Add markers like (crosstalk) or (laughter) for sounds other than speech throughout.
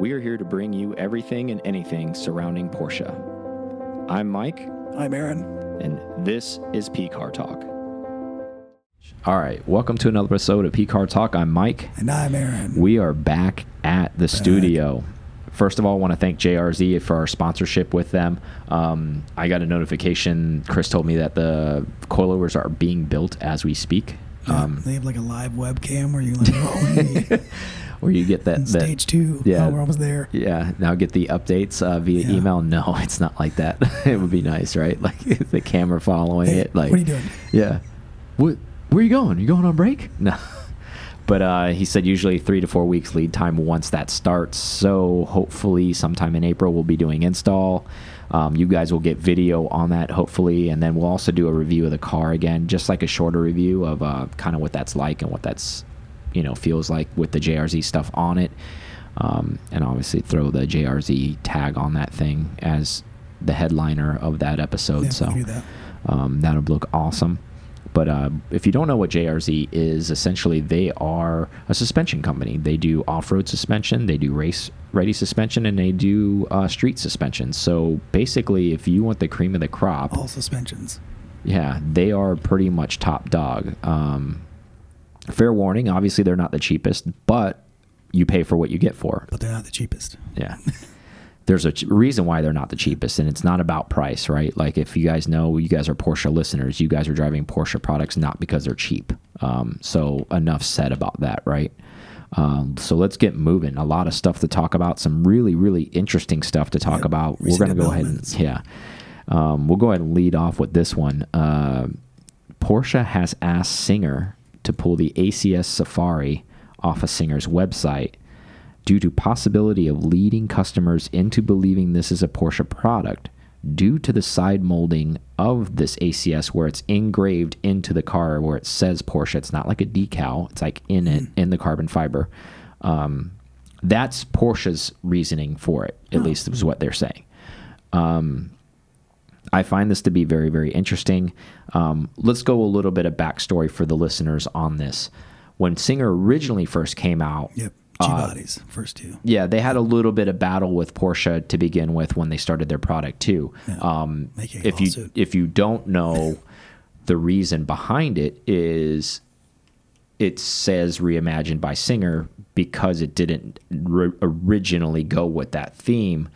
We are here to bring you everything and anything surrounding Porsche. I'm Mike, I'm Aaron. and this is P Car Talk. All right, welcome to another episode of P Car Talk. I'm Mike. And I'm Aaron. We are back at the studio. First of all, I want to thank JRZ for our sponsorship with them. Um, I got a notification. Chris told me that the coilovers are being built as we speak. Yeah, Um, they have like a live webcam where you like, (laughs) where you get that, that stage two. yeah. Oh, we're almost there. Yeah, now get the updates uh, via Yeah. email. No, (laughs) it's not like that. (laughs) it would be nice, right? (laughs) Like the camera following Hey, it. Like, what are you doing? Yeah. What? Where are you going? You going on break? No. But uh, he said usually three to four weeks lead time once that starts. So hopefully sometime in April we'll be doing install. Um, you guys will get video on that hopefully, and then we'll also do a review of the car again, just like a shorter review of uh, kind of what that's like and what that's you know feels like with the JRZ stuff on it, um, and obviously throw the JRZ tag on that thing as the headliner of that episode. Yeah, so do that. um, that would look awesome. But uh, if you don't know what JRZ is, essentially they are a suspension company. They do off-road suspension, they do race-ready suspension, and they do uh, street suspension. So basically, if you want the cream of the crop, All suspensions. yeah, they are pretty much top dog. Um, fair warning, obviously they're not the cheapest, but you pay for what you get for. But they're not the cheapest. Yeah. (laughs) There's a ch- reason why they're not the cheapest, and it's not about price, right? Like if you guys know, you guys are Porsche listeners, you guys are driving Porsche products not because they're cheap. Um, so enough said about that, right? Um, so let's get moving. A lot of stuff to talk about. Some really, really interesting stuff to talk Yep. about. We're gonna go ahead and yeah, um, we'll go ahead and lead off with this one. Uh, Porsche has asked Singer to pull the ACS Safari off a Singer's website due to possibility of leading customers into believing this is a Porsche product due to the side molding of this ACS where it's engraved into the car where it says Porsche. It's not like a decal. It's like in it in the carbon fiber. Um, that's Porsche's reasoning for it. At least is what they're saying. Um, I find this to be very, very interesting. Um, let's go a little bit of backstory for the listeners on this. When Singer originally first came out, Yep. Uh, G bodies, first two. yeah, they had a little bit of battle with Porsche to begin with when they started their product too. Yeah. Um, if you if you don't know (laughs) the reason behind it is it says reimagined by Singer because it didn't originally go with that theme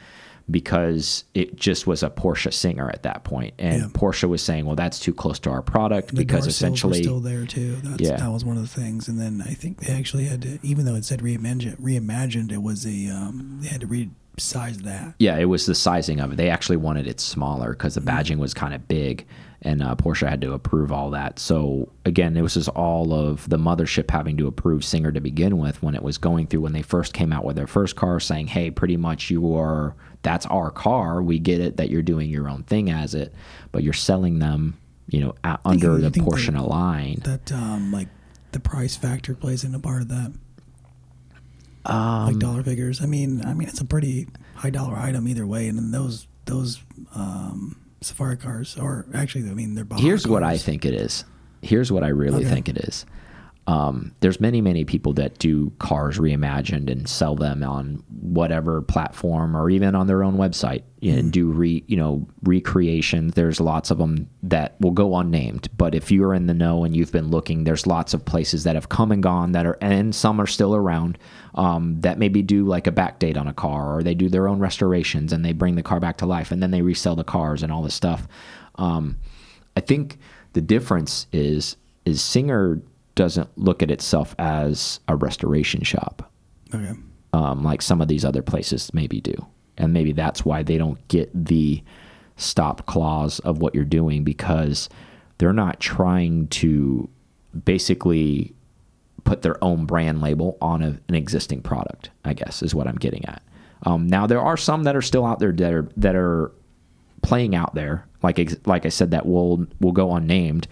because it just was a Porsche Singer at that point and Yeah. Porsche was saying well that's too close to our product The because essentially still there too. That's, Yeah. that was one of the things. And then I think they actually had to, even though it said reimagined, reimagined, it was a um, they had to resize that. Yeah, it was the sizing of it. They actually wanted it smaller because the Mm-hmm. badging was kind of big, and uh, Porsche had to approve all that. So again, it was just all of the mothership having to approve Singer to begin with when it was going through when they first came out with their first car, saying, "Hey, pretty much you are that's our car. We get it that you're doing your own thing as it, but you're selling them, you know, a under the Porsche they- line." That um, like the price factor plays into part of that. Um, like dollar figures. I mean, I mean, it's a pretty high dollar item either way. And then those those um, Safari cars, or actually, I mean, they're Baja Here's what I think it is. Here's what I really Okay. think it is. Um, there's many, many people that do cars reimagined and sell them on whatever platform or even on their own website and do re, you know, recreations. There's lots of them that will go unnamed. But if you're in the know and you've been looking, there's lots of places that have come and gone that are, and some are still around um, that maybe do like a back date on a car or they do their own restorations and they bring the car back to life and then they resell the cars and all this stuff. Um, I think the difference is is Singer doesn't look at itself as a restoration shop Okay. um, like some of these other places maybe do, and maybe that's why they don't get the stop clause of what you're doing because they're not trying to basically put their own brand label on a, an existing product. I guess is what I'm getting at. Um, now there are some that are still out there that are that are playing out there, like like I said, that will will go unnamed.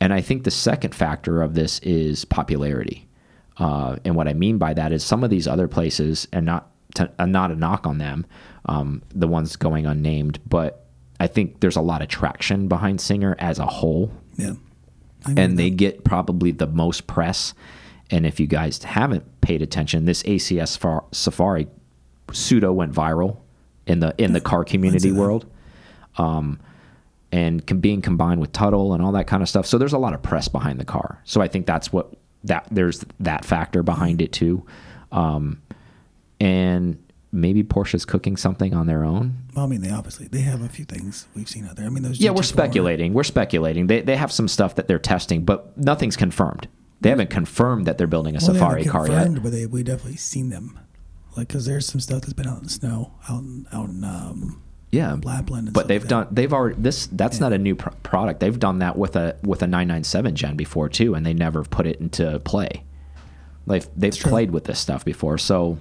And I think the second factor of this is popularity. Uh, and what I mean by that is some of these other places, and not to, uh, not a knock on them, um, the ones going unnamed, but I think there's a lot of traction behind Singer as a whole, Yeah. I and they that. get probably the most press. And if you guys haven't paid attention, this ACS Safar- Safari pseudo went viral in the in the (laughs) car community world. Um, and being combined with Tuthill and all that kind of stuff. So there's a lot of press behind the car. So I think that's what that there's that factor behind it too. Um, and maybe Porsche's cooking something on their own. Well, I mean, they obviously they have a few things we've seen out there. I mean, those Yeah, we're speculating. We're speculating. They they have some stuff that they're testing, but nothing's confirmed. They haven't confirmed that they're building a Well, safari car yet. but they we definitely seen them. Like, because there's some stuff that's been out in the snow, out in out in um, Yeah, Lapland. And but they've like done. They've already this. That's not a new pro product. They've done that with a with a 997 gen before too, and they never put it into play. They've they've true. played with this stuff before, so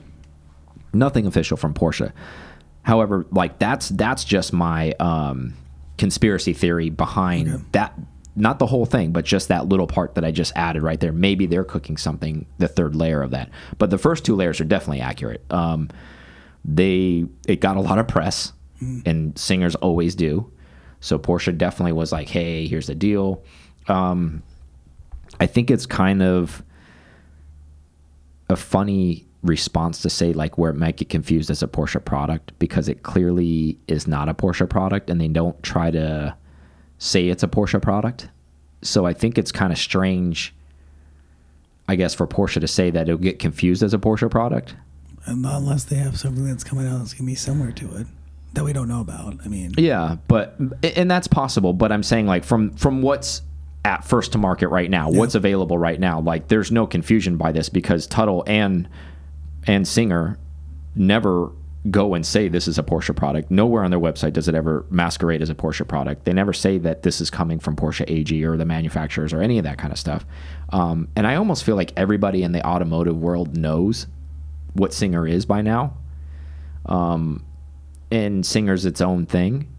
nothing official from Porsche. However, like that's that's just my um, conspiracy theory behind Okay. that. Not the whole thing, but just that little part that I just added right there. Maybe they're cooking something, the third layer of that. But the first two layers are definitely accurate. Um, they it got a lot of press, and singers always do. So Porsche definitely was like, "Hey, here's the deal." Um, I think it's kind of a funny response to say like where it might get confused as a Porsche product because it clearly is not a Porsche product, and they don't try to say it's a Porsche product. So I think it's kind of strange. I guess for Porsche to say that it'll get confused as a Porsche product. Unless they have something that's coming out that's gonna be similar to it that we don't know about. I mean, Yeah, but and that's possible. But I'm saying like from from what's at first to market right now, what's available right now, like there's no confusion by this because Tuthill and and Singer never go and say this is a Porsche product. Nowhere on their website does it ever masquerade as a Porsche product. They never say that this is coming from Porsche AG or the manufacturers or any of that kind of stuff. Um, and I almost feel like everybody in the automotive world knows what Singer is by now. Um, and Singer's its own thing.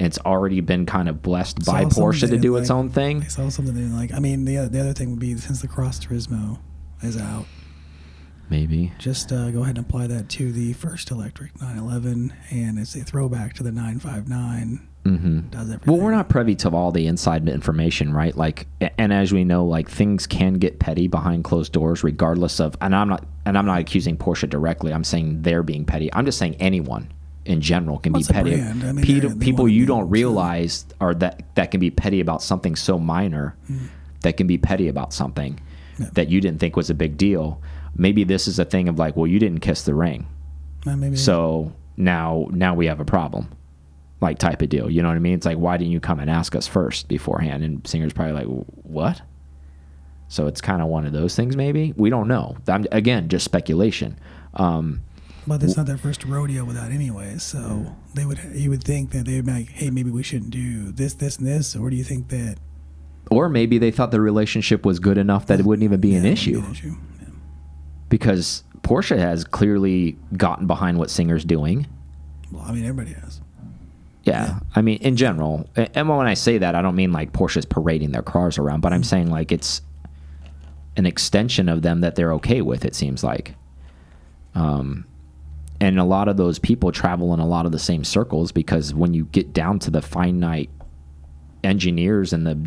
It's already been kind of blessed by Porsche to do its like. own thing. I saw something they didn't like. I mean, the the other thing would be since the Cross Turismo is out, Maybe. just uh, go ahead and apply that to the first electric 911, and it's a throwback to the 959. hmm Does everything. Well, we're not privy to all the inside information, right? Like, and as we know, like things can get petty behind closed doors, regardless of. And I'm not, and I'm not accusing Porsche directly. I'm saying they're being petty. I'm just saying anyone in general can Well, be petty. I mean, Pe- they're- they people you don't realize are that that can be petty about something so minor, that can be petty about something. Yeah. that you didn't think was a big deal. Maybe this is a thing of like, well, you didn't kiss the ring. Uh, So now now we have a problem. Like type of deal. You know what I mean? It's like why didn't you come and ask us first beforehand? And singer's probably like, "What?" So it's kind of one of those things maybe. We don't know. I'm, again, just speculation. Um, But it's not their first rodeo with that, anyway. So they would, you would think that they'd be like, "Hey, maybe we shouldn't do this, this, and this," or do you think that or maybe they thought the relationship was good enough that it wouldn't even be an Yeah, would issue Be an issue. Yeah. because Porsche has clearly gotten behind what Singer's doing. Well, I mean, everybody has. Yeah. I mean, in general, and when I say that, I don't mean like Porsche's parading their cars around, but I'm saying like it's an extension of them that they're okay with. It seems like, um, and a lot of those people travel in a lot of the same circles because when you get down to the finite engineers and the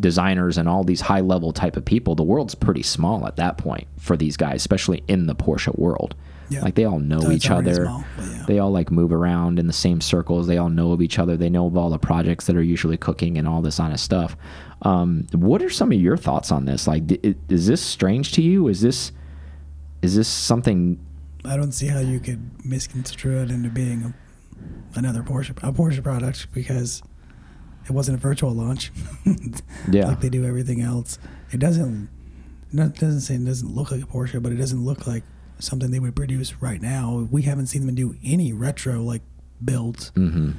designers and all these high level type of people, the world's pretty small at that point for these guys, especially in the Porsche world. Yeah. Like they all know So each other. small, yeah. They all like move around in the same circles. They all know of each other. They know of all the projects that are usually cooking and all this kind of stuff. Um, what are some of your thoughts on this? Like, is this strange to you? Is this is this something? I don't see how you could misconstrue it into being a, another Porsche a Porsche product because it wasn't a virtual launch. (laughs) Yeah. like they do everything else. It doesn't. It doesn't say it doesn't look like a Porsche, but it doesn't look like something they would produce right now. We haven't seen them do any retro like builds hmm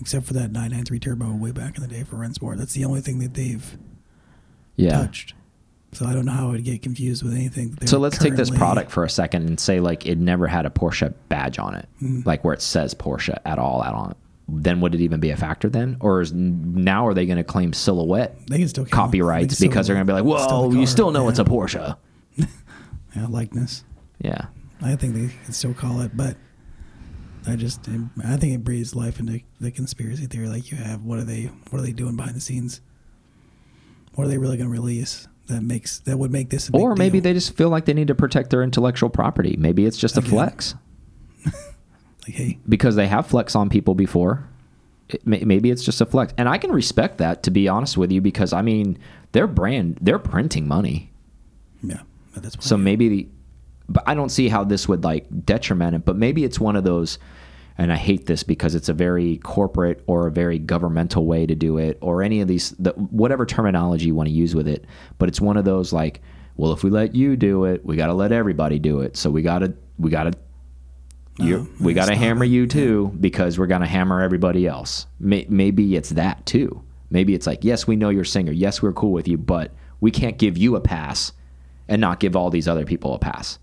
except for that 993 turbo way back in the day for Rennsport. That's the only thing that they've Yeah. touched. So I don't know how I would get confused with anything. So let's take this product for a second and say like it never had a Porsche badge on it, Mm-hmm. like where it says Porsche at all out on it. Then would it even be a factor then, or is now are they going to claim silhouette They can still copyrights still- because they're going to be like, whoa, you still know yeah. it's a Porsche. (laughs) yeah, likeness. Yeah. I think they can still call it, but I just I think it breathes life into the conspiracy theory. Like you have, what are they what are they doing behind the scenes? What are they really going to release that makes that would make this a big Or maybe deal? they just feel like they need to protect their intellectual property. Maybe it's just a flex. (laughs) Like, hey, because they have flex on people before. It, maybe it's just a flex, and I can respect that to be honest with you because I mean their brand they're printing money, yeah, that's so maybe the, but I don't see how this would like detriment it. But maybe it's one of those, and I hate this because it's a very corporate or a very governmental way to do it, or any of these the, whatever terminology you want to use with it. But it's one of those like, well, if we let you do it, we got to let everybody do it. So we got to we got to you, Uh, we got to hammer it. you too because we're going to hammer everybody else. May, maybe it's that too. Maybe it's like, yes, we know you're a singer. Yes, we're cool with you, but we can't give you a pass and not give all these other people a pass.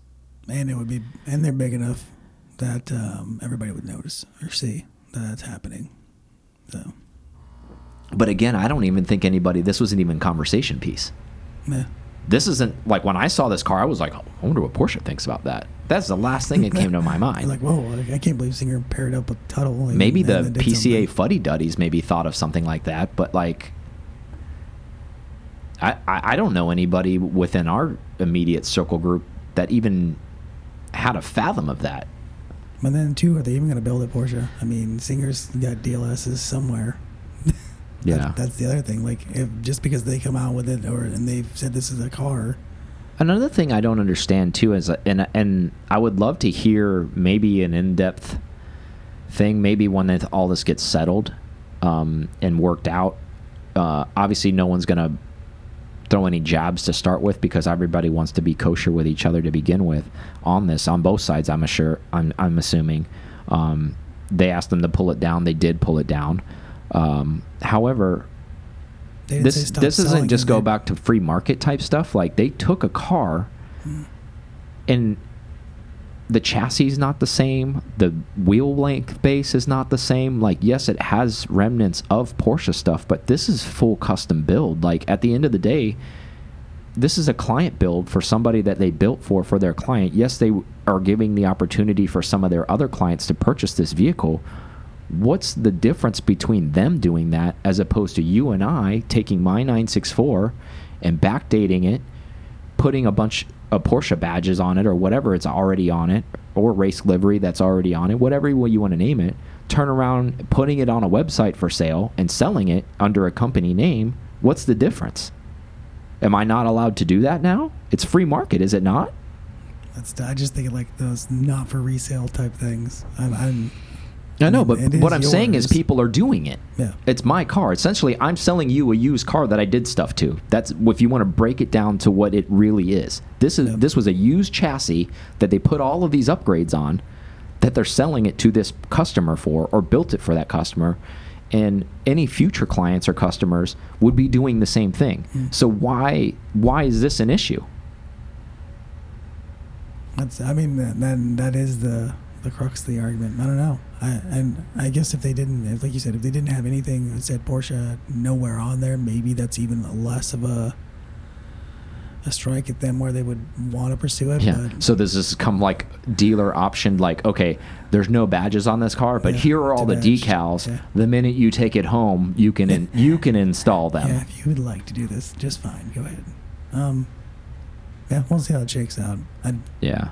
and it would be, and they're big enough that um, everybody would notice or see that that's happening. So, But again, I don't even think anybody, this wasn't even conversation piece. yeah. This isn't like when I saw this car, I was like, I wonder what Porsche thinks about that. That's the last thing that came to my (laughs) mind. Like, whoa, like, I can't believe Singer paired up with Tuthill. and- maybe the and then did PCA fuddy duddies maybe thought of something like that, but like, I, I I don't know anybody within our immediate circle group that even had a fathom of that. But then, too, are they even going to build a Porsche? I mean, Singer's got DLSs somewhere. (laughs) Yeah. That- that's the other thing. Like, if just because they come out with it or and they've said this is a car, Another thing I don't understand too is, and and I would love to hear maybe an in-depth thing, maybe when that all this gets settled um, and worked out. Uh, obviously, no one's gonna throw any jabs to start with because everybody wants to be kosher with each other to begin with on this on both sides. I'm sure. I'm I'm assuming. Um, they asked them to pull it down. They did pull it down. Um, however, they didn't say this this isn't just go back to free market type stuff. Like they took a car, and the chassis is not the same. The wheel length base is not the same. Like yes, it has remnants of Porsche stuff, but this is full custom build. Like at the end of the day, this is a client build for somebody that they built for for their client. Yes, they are giving the opportunity for some of their other clients to purchase this vehicle. What's the difference between them doing that as opposed to you and I taking my 964 and backdating it, putting a bunch of Porsche badges on it or whatever it's already on it, or race livery that's already on it, whatever you want to name it, turn around, putting it on a website for sale and selling it under a company name? What's the difference? Am I not allowed to do that now? It's free market, is it not? That's I just think of like those not for resale type things. I'm, I'm I know, but what I'm saying is people are doing it. Yeah. It's my car. Essentially, I'm selling you a used car that I did stuff to. That's if you want to break it down to what it really is. This is Yep. this was a used chassis that they put all of these upgrades on that they're selling it to this customer for or built it for that customer. And any future clients or customers would be doing the same thing. Mm. So why why is this an issue? That's I mean that, then that is the the crux of the argument. I don't know. I and I guess if they didn't, if, like you said, if they didn't have anything that said Porsche nowhere on there, maybe that's even less of a a strike at them where they would want to pursue it. Yeah. But So this has come like dealer option, like okay, there's no badges on this car, but Yeah, here are all the badge. decals. Yeah. The minute you take it home, you can in, you can install (laughs) them. yeah, if you would like to do this, just fine. Go ahead. Um, yeah, we'll see how it shakes out. I, I, Yeah.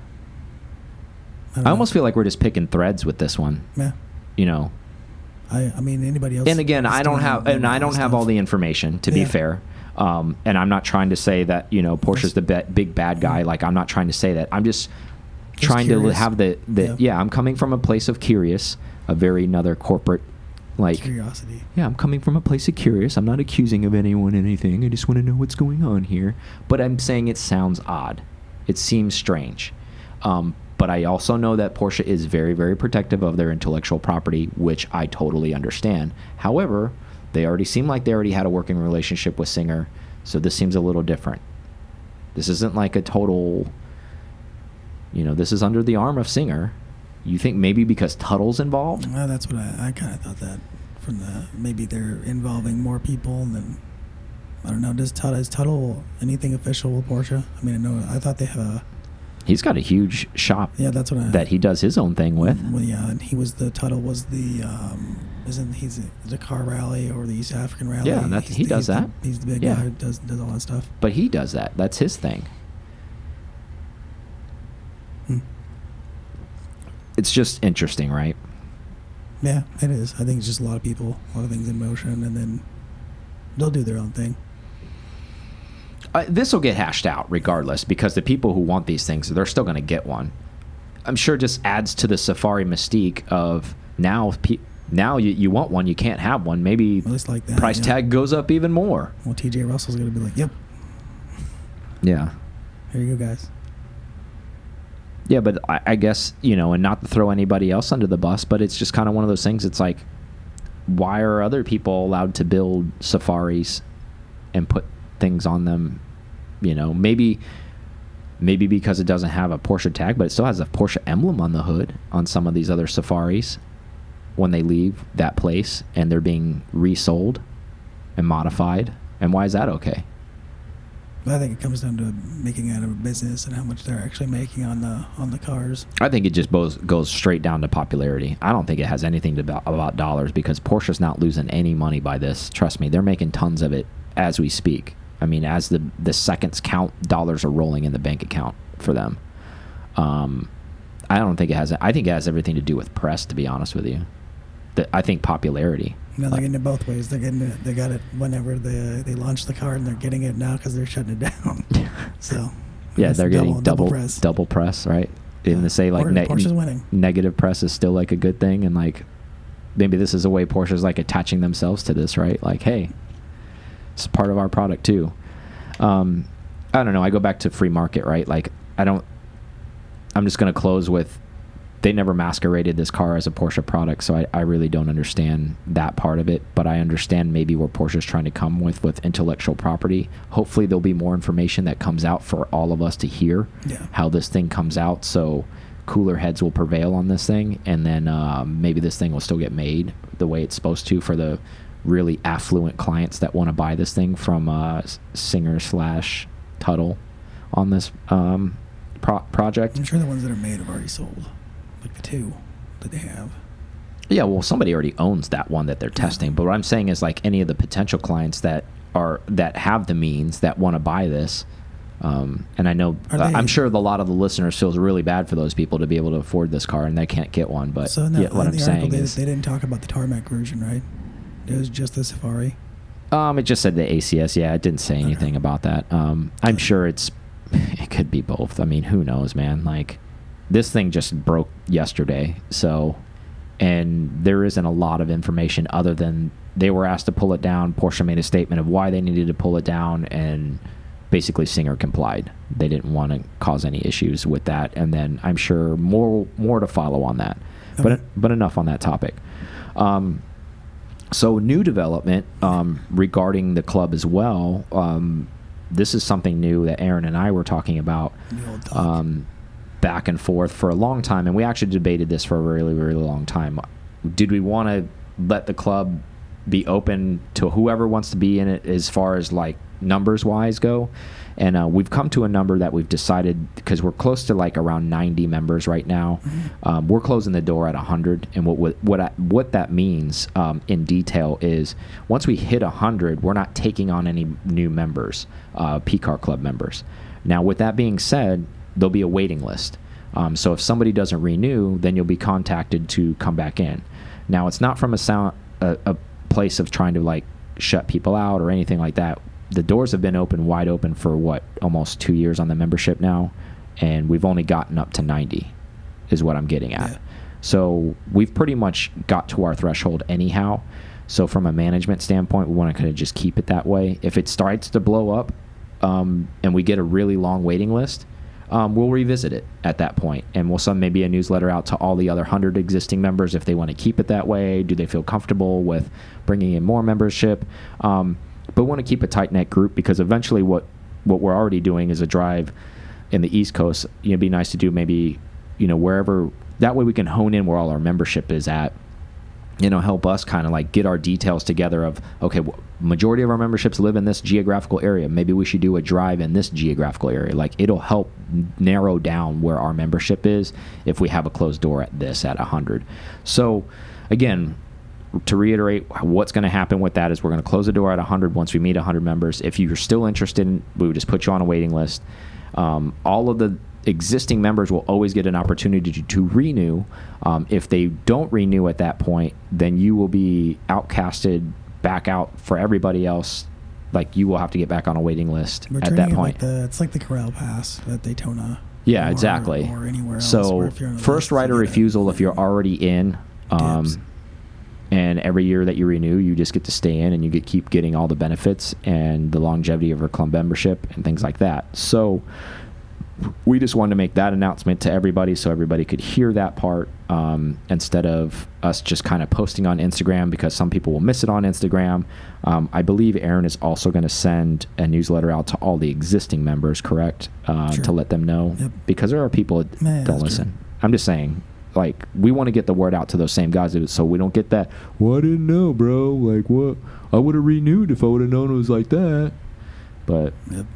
Don't I almost feel like we're just picking threads with this one. yeah. You know. I I mean anybody else. And again, I don't have and I don't have all the information to be fair. Um, and I'm not trying to say that you know Porsche's the big bad guy. Like I'm not trying to say that. I'm just, Just trying to have the the Yeah. yeah. I'm coming from a place of curious, a very another corporate, like curiosity. Yeah, I'm coming from a place of curious. I'm not accusing of anyone anything. I just want to know what's going on here. But I'm saying it sounds odd. It seems strange. Um, but I also know that Porsche is very, very protective of their intellectual property, which I totally understand. However, they already seem like they already had a working relationship with Singer, so this seems a little different. This isn't like a total, you know, this is under the arm of Singer. You think maybe because Tuthill's involved? Well, that's what I, I kind of thought that from the maybe they're involving more people than I don't know. Does Tuthill is Tuthill anything official with Porsche? I mean, I know I thought they have a He's got a huge shop yeah. That's what I that he does his own thing with. Well, yeah, and he was the Tuthill was the um, isn't he's the car rally or the East African rally? Yeah, that's- he the- does he's the- that. he's the big Yeah. guy who does does all that stuff. But he does that. That's his thing. Hmm. it's just interesting, right? Yeah, it is. I think it's just a lot of people, a lot of things in motion, and then they'll do their own thing. Uh, this will get hashed out regardless because the people who want these things, they're still going to get one. I'm sure it just adds to the Safari mystique of now pe now you, you want one, you can't have one. Maybe like that. price yeah. tag goes up even more. Well, TJ Russell's gonna be like, "Yep, Yeah. here you go, guys." Yeah, but I, I guess, you know, and not to throw anybody else under the bus, but it's just kind of one of those things. It's like, why are other people allowed to build safaris and put things on them? You know, maybe maybe because it doesn't have a Porsche tag, but it still has a Porsche emblem on the hood on some of these other safaris when they leave that place and they're being resold and modified. And why is that okay? I think it comes down to making out of a business and how much they're actually making on the on the cars. I think it just goes goes straight down to popularity. I don't think it has anything to about, about dollars because Porsche's not losing any money by this. Trust me, they're making tons of it as we speak. I mean, as the the seconds count, dollars are rolling in the bank account for them. Um, I don't think it has. I think it has everything to do with press. To be honest with you, the, I think popularity. No, they're getting it both ways. They're getting it. They got it whenever they they launch the car, and they're getting it now because they're shutting it down. (laughs) so Yeah, they're getting double press. double press, right? Even to say like ne- negative press is still like a good thing, and like maybe this is a way Porsche's like attaching themselves to this, right? Like, hey, it's part of our product too. Um, I don't know. I go back to free market, right? Like, I don't. I'm just gonna close with. They never masqueraded this car as a Porsche product, so I, I really don't understand that part of it. But I understand maybe where Porsche's trying to come with with intellectual property. Hopefully, there'll be more information that comes out for all of us to hear Yeah. how this thing comes out. So cooler heads will prevail on this thing, and then um, maybe this thing will still get made the way it's supposed to for the really affluent clients that want to buy this thing from uh, Singer slash Tuthill on this um, pro- project. I'm sure the ones that are made have already sold, like the two that they have. Yeah, well, somebody already owns that one that they're testing. But what I'm saying is, like any of the potential clients that are that have the means that want to buy this, um, and I know uh, I'm sure a lot of the listeners feels really bad for those people to be able to afford this car and they can't get one. But so yeah, what I'm saying they, is, they didn't talk about the tarmac version, right? It was just the Safari. um, it just said the ACS. Yeah, it didn't say anything about that. Um, I'm sure it's (laughs) it could be both. I mean, who knows, man? Like this thing just broke yesterday, so and there isn't a lot of information other than they were asked to pull it down. Porsche made a statement of why they needed to pull it down, and basically Singer complied. They didn't want to cause any issues with that, and then I'm sure more more to follow on that. But but enough on that topic. Um, so new development um, regarding the club as well. Um, this is something new that Aaron and I were talking about The old talk. um, back and forth for a long time, and we actually debated this for a really, really long time. Did we want to let the club be open to whoever wants to be in it as far as like numbers wise go? And uh, we've come to a number that we've decided because we're close to like around 90 members right now. Um, we're closing the door at 100, and what what what, I, what that means um, in detail is once we hit 100, we're not taking on any new members, uh, PCAR Club members. Now, with that being said, there'll be a waiting list. Um, so if somebody doesn't renew, then you'll be contacted to come back in. Now, it's not from a sound a, a place of trying to like shut people out or anything like that. The doors have been open wide open for what almost two years on the membership now, and we've only gotten up to 90, is what I'm getting at. Yeah. So we've pretty much got to our threshold anyhow. So from a management standpoint, we want to kind of just keep it that way. If it starts to blow up, um, and we get a really long waiting list, um, we'll revisit it at that point, and we'll send maybe a newsletter out to all the other hundred existing members if they want to keep it that way. Do they feel comfortable with bringing in more membership? Um, but want to keep a tight knit group because eventually, what what we're already doing is a drive in the East Coast. You know, it'd be nice to do maybe you know wherever. That way, we can hone in where all our membership is at you know help us kind of like get our details together of okay majority of our memberships live in this geographical area maybe we should do a drive in this geographical area like it'll help narrow down where our membership is if we have a closed door at this at 100 so again to reiterate what's going to happen with that is we're going to close the door at 100 once we meet 100 members if you're still interested in, we would just put you on a waiting list um, all of the existing members will always get an opportunity to, to renew. Um, if they don't renew at that point, then you will be outcasted back out for everybody else. Like you will have to get back on a waiting list We're at that point. Like the, it's like the Corral Pass at Daytona. Yeah, or- exactly. Or anywhere else. so first right of refusal if you're already in. Um. And every year that you renew, you just get to stay in and you get keep getting all the benefits and the longevity of your club membership and things like that. So we just wanted to make that announcement to everybody so everybody could hear that part um, instead of us just kind of posting on Instagram because some people will miss it on Instagram. Um, I believe Aaron is also going to send a newsletter out to all the existing members, correct? Uh, Sure. To let them know Yep. because there are people that Yeah, don't that's true. listen. I'm just saying, like, we want to get the word out to those same guys so we don't get that, well, I didn't know, bro. Like, what? I would have renewed if I would have known it was like that. But Yep.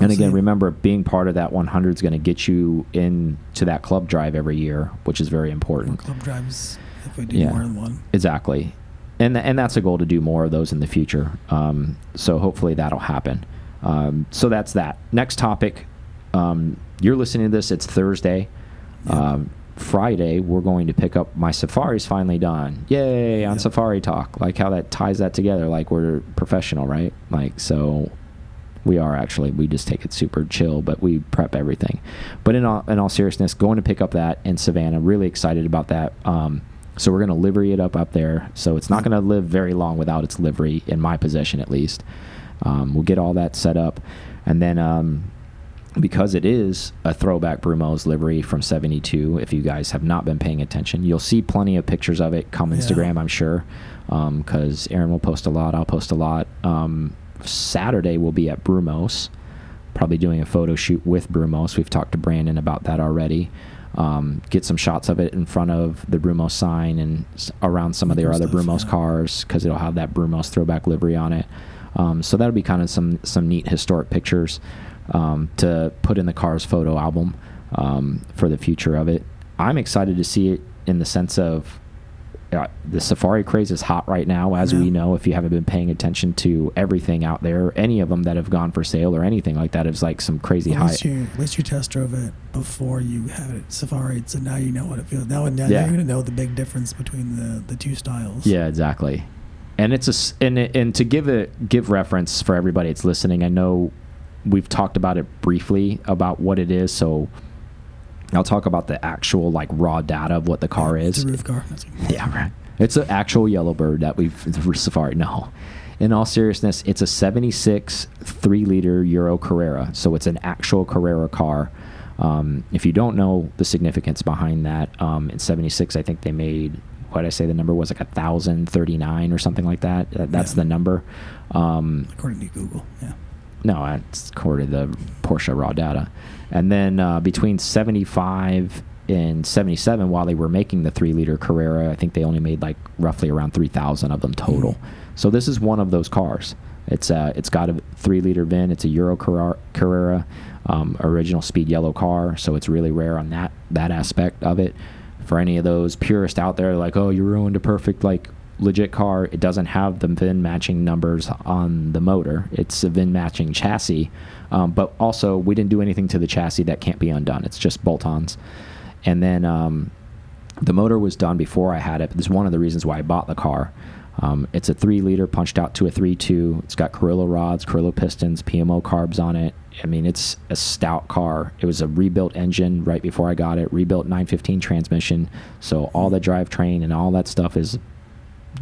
and again, remember, being part of that 100 is going to get you into that club drive every year, which is very More important. club drives if we do Yeah. more than one. Exactly, and th and that's a goal to do more of those in the future. Um, so hopefully that'll happen. Um, so that's that. Next topic. Um, you're listening to this. It's Thursday. Yep. Friday, we're going to pick up my Safari's finally done. Yay on. Safari Talk. Like how that ties that together. Like we're professional, right? Like so we are actually. We just take it super chill, but we prep everything. But in all, in all seriousness, going to pick up that in Savannah. Really excited about that. Um, so we're going to livery it up up there. So it's not going to live very long without its livery, in my possession at least. Um, we'll get all that set up, and then um, because it is a throwback Brumo's livery from 72 if you guys have not been paying attention. You'll see plenty of pictures of it come Yeah. instagram i'm sure because aaron will post a lot i'll post a lot. Um, saturday we'll be at brumos probably doing a photo shoot with brumos. We've talked to brandon about that already. Um, get some shots of it in front of the brumos sign and around some of their other stuff, brumos yeah. cars because it'll have that brumos throwback livery on it. Um, so that'll be kind of some some neat historic pictures um, to put in the Cars photo album um, for the future of it. I'm excited to see it in the sense of uh, the Safari craze is hot right now, as Yeah. we know. If you haven't been paying attention to everything out there, any of them that have gone for sale or anything like that, is like some crazy high. you, at least you test drove it before you had it Safari, so now you know what it feels. Now, now Yeah. you're going to know the big difference between the, the two styles. Yeah, exactly. And it's a and and to give it give reference for everybody that's listening. I know we've talked about it briefly about what it is, so I'll talk about the actual like raw data of what the car It's is. a RUF car. Yeah, right. It's an actual Yellowbird that we've (laughs) Safari. No, in all seriousness, it's a '76 three-liter Euro Carrera, so it's an actual Carrera car. Um, if you don't know the significance behind that, um, in '76, I think they made what did I say the number was like a thousand thirty-nine or something like that. That's Yeah. the number. Um, according to Google. Yeah. No, according to the Porsche raw data. And then uh, between 75 and 77, while they were making the three liter Carrera, I think they only made like roughly around 3,000 of them total. So this is one of those cars. It's uh, it's got a three liter VIN. It's a Euro Carrera um, original speed yellow car. So it's really rare on that that aspect of it. For any of those purists out there, like, oh, you ruined a perfect like legit car. It doesn't have the VIN matching numbers on the motor. It's a VIN matching chassis. Um, but also, we didn't do anything to the chassis that can't be undone. It's just bolt-ons. And then um, the motor was done before I had it. This is one of the reasons why I bought the car. Um, it's a three liter punched out to a three two. It's got Carrillo rods, Carrillo pistons, PMO carbs on it. I mean, it's a stout car. It was a rebuilt engine right before I got it, rebuilt 915 transmission. So all the drivetrain and all that stuff is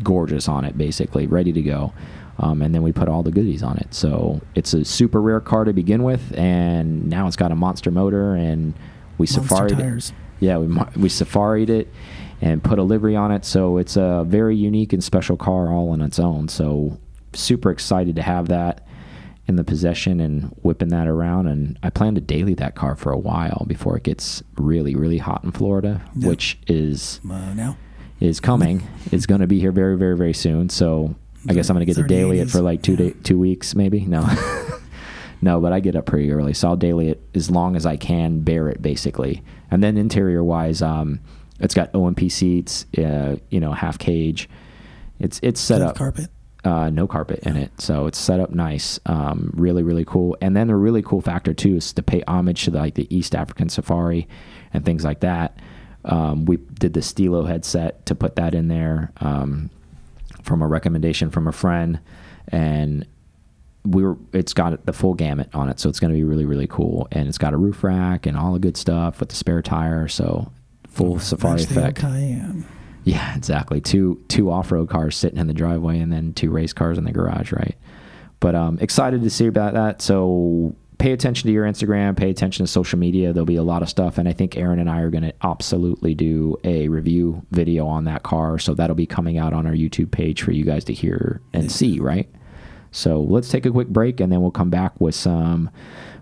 gorgeous on it, basically ready to go. Um, and then we put all the goodies on it. So it's a super rare car to begin with, and now it's got a monster motor, and we Monster safaried it. Yeah, we we safaried it and put a livery on it. So it's a very unique and special car all on its own. So super excited to have that in the possession and whipping that around. And I plan to daily that car for a while before it gets really really hot in Florida, Yeah. which is Uh, now. Is coming. it's going to be here very, very, very soon. So I guess I'm going to get to daily it for like two Yeah. day, two weeks, maybe. No, (laughs) no, but I get up pretty early, so I'll daily it as long as I can bear it, basically. And then interior wise, um, it's got OMP seats, uh, you know, half cage. It's it's set up. carpet. Uh, no carpet in it, so it's set up nice. Um, really, really cool. And then a really cool factor too is to pay homage to the, like the East African safari and things like that. Um, we did the Stilo headset to put that in there um, from a recommendation from a friend, and we were. It's got the full gamut on it, so it's going to be really, really cool. And it's got a roof rack and all the good stuff with the spare tire, so full safari the old effect. Yeah, exactly. Two two off road cars sitting in the driveway, and then two race cars in the garage, right? But um, excited to see about that. So pay attention to your Instagram, pay attention to social media. There'll be a lot of stuff, and I think Aaron and I are going to absolutely do a review video on that car. So that'll be coming out on our YouTube page for you guys to hear and see, right? So let's take a quick break, and then we'll come back with some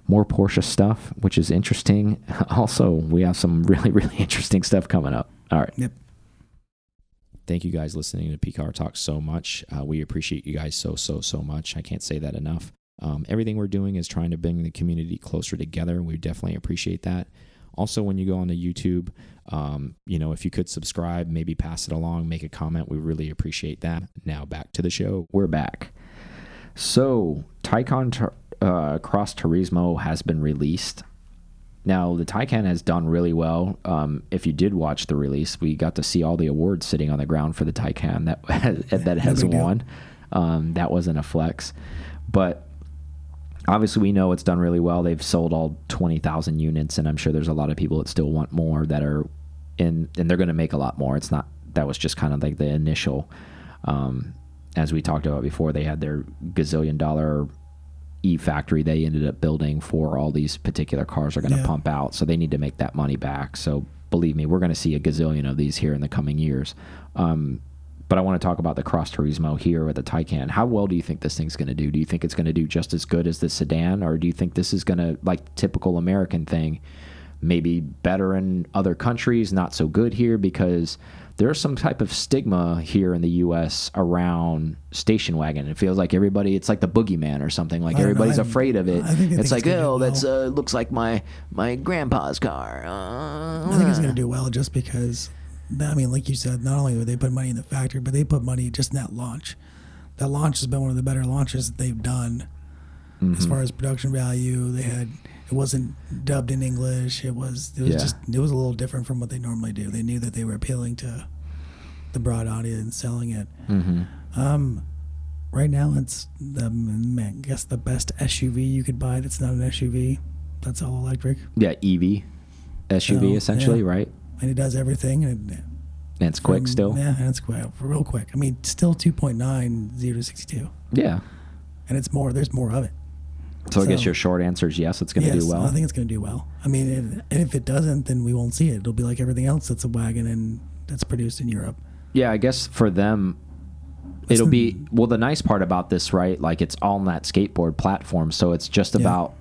more Porsche stuff, which is interesting. (laughs) Also, we have some really really (laughs) interesting stuff coming up. All right. Yep. Thank you guys listening to PCAR Talk so much. Uh, we appreciate you guys so, so, so much. I can't say that enough. Um, everything we're doing is trying to bring the community closer together. We definitely appreciate that. Also, when you go on onto YouTube, um, you know, if you could subscribe, maybe pass it along, make a comment, we really appreciate that. Now back to the show. We're back. So, Taycan uh, Cross Turismo has been released. Now, the Taycan has done really well. Um, if you did watch the release, we got to see all the awards sitting on the ground for the Taycan that (laughs) that (laughs) has won. Um, that wasn't a flex, but obviously we know it's done really well. They've sold all twenty thousand units, and I'm sure there's a lot of people that still want more that are in, and they're going to make a lot more. It's not that was just kind of like the initial. Um, as we talked about before, they had their gazillion dollar E factory they ended up building for all these particular cars are going to Yeah. pump out. So they need to make that money back. So believe me, we're going to see a gazillion of these here in the coming years. Um, but I want to talk about the Cross Turismo here with the Taycan. How well do you think this thing's going to do? Do you think it's going to do just as good as the sedan, or do you think this is going to, like typical American thing, maybe better in other countries, not so good here? Because there's some type of stigma here in the U.S. around station wagon. It feels like everybody, it's like the boogeyman or something. Like know. everybody's I- afraid of it. I think they It's like, it's gonna oh, that's well. uh, looks like my my grandpa's car. Uh, I think it's going to do well just because, I mean, like you said, not only would they put money in the factory, but they put money just in that launch. That launch has been one of the better launches that they've done Mm-hmm. as far as production value. They had it wasn't dubbed in English. It was it was Yeah. just it was a little different from what they normally do. They knew that they were appealing to the broad audience and selling it. hmm Um, right now it's the man, I guess the best SUV you could buy. That's not an SUV. That's all electric, Yeah, EV, SUV Oh, essentially, yeah. right? And it does everything. And it, And it's quick from- still. Yeah, and it's quick, real quick. I mean, still 2.9 0 to 62, Yeah. and it's more. There's more of it. So, I guess your short answer is yes, it's going to yes, do well. I think it's going to do well. I mean, and and if it doesn't, then we won't see it. It'll be like everything else that's a wagon and that's produced in Europe. yeah, I guess for them, it'll be well. The nice part about this, right? Like it's all on that skateboard platform, so it's just Yeah. about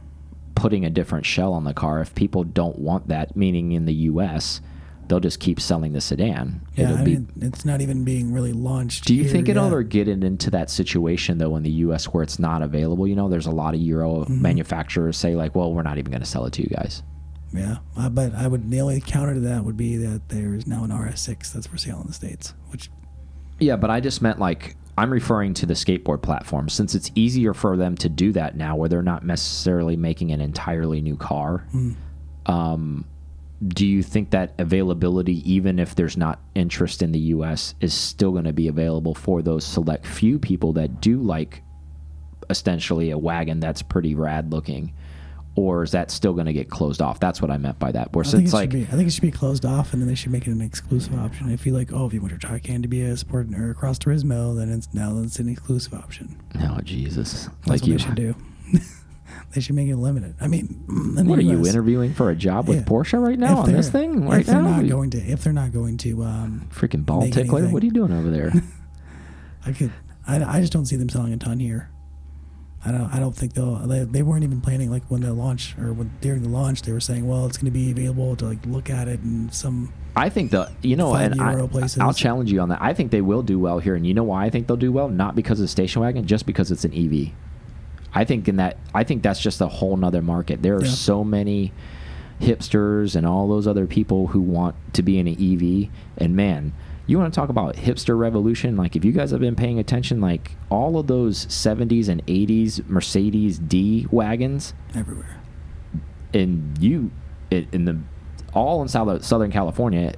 putting a different shell on the car. If people don't want that, meaning in the U.S., they'll just keep selling the sedan. Yeah, it'll I be mean, it's not even being really launched. Do you here think it'll ever get into that situation though in the U.S. where it's not available? You know, there's a lot of Euro Mm-hmm. manufacturers say like, "Well, we're not even going to sell it to you guys." Yeah, uh, but I would the only counter to that would be that there is now an RS6 that's for sale in the states, which Yeah, but I just meant like I'm referring to the skateboard platform since it's easier for them to do that now, where they're not necessarily making an entirely new car. Um, do you think that availability, even if there's not interest in the U.S., is still going to be available for those select few people that do like essentially a wagon that's pretty rad looking? Or is that still going to get closed off? That's what I meant by that. Where I think, it like should be, I think it should be closed off, and then they should make it an exclusive option. If you like, oh, if you want your Taycan to be a sport or a cross Turismo, then it's now it's an exclusive option. oh Jesus, That's like what you, should do. (laughs) they should make it limited. I mean, what are you interviewing for a job with Yeah. Porsche right now on this thing right if they're now? not going to, if they're not going to, um, freaking ball tickler. What are you doing over there? (laughs) (laughs) I could, I, I just don't see them selling a ton here. I don't, I don't think they'll. They, they weren't even planning like when the launch or when during the launch they were saying, well, it's going to be available to like look at it and some. I think the you know, and I, places. I'll challenge you on that. I think they will do well here, and you know why I think they'll do well? Not because of the station wagon, just because it's an EV. I think in that I think that's just a whole nother market. There are Yeah. so many hipsters and all those other people who want to be in an EV, and man, you want to talk about hipster revolution? Like, if you guys have been paying attention, like all of those 70s and 80s Mercedes D wagons, Everywhere. and you, it, in the all in South, Southern California,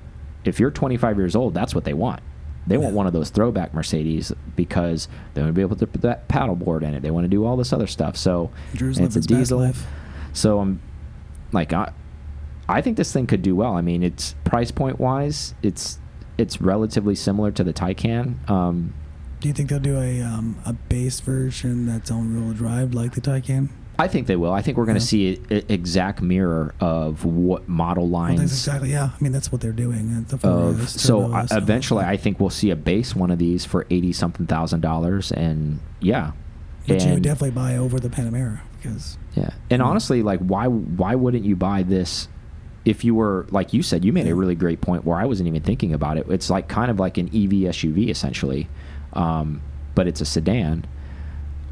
if you're 25 years old, that's what they want. They want one of those throwback Mercedes because they want to be able to put that paddleboard in it. They want to do all this other stuff. So it's a living his best diesel. So I'm like I I think this thing could do well. I mean, it's price point wise, it's it's relatively similar to the Taycan. Um, Do you think they'll do a um, a base version that's on real drive like the Taycan? I think they will. I think we're going to Yeah. see an exact mirror of what model Well, lines. that's exactly. Yeah, I mean that's what they're doing. The of is so turbo, uh, eventually, I think we'll see a base one of these for eighty something thousand dollars, and yeah, But you would definitely buy over the Panamera because Yeah, and Mm. honestly, like, why why wouldn't you buy this? If you were like you said, you made a really great point where I wasn't even thinking about it. It's like kind of like an EV SUV essentially, um, but it's a sedan.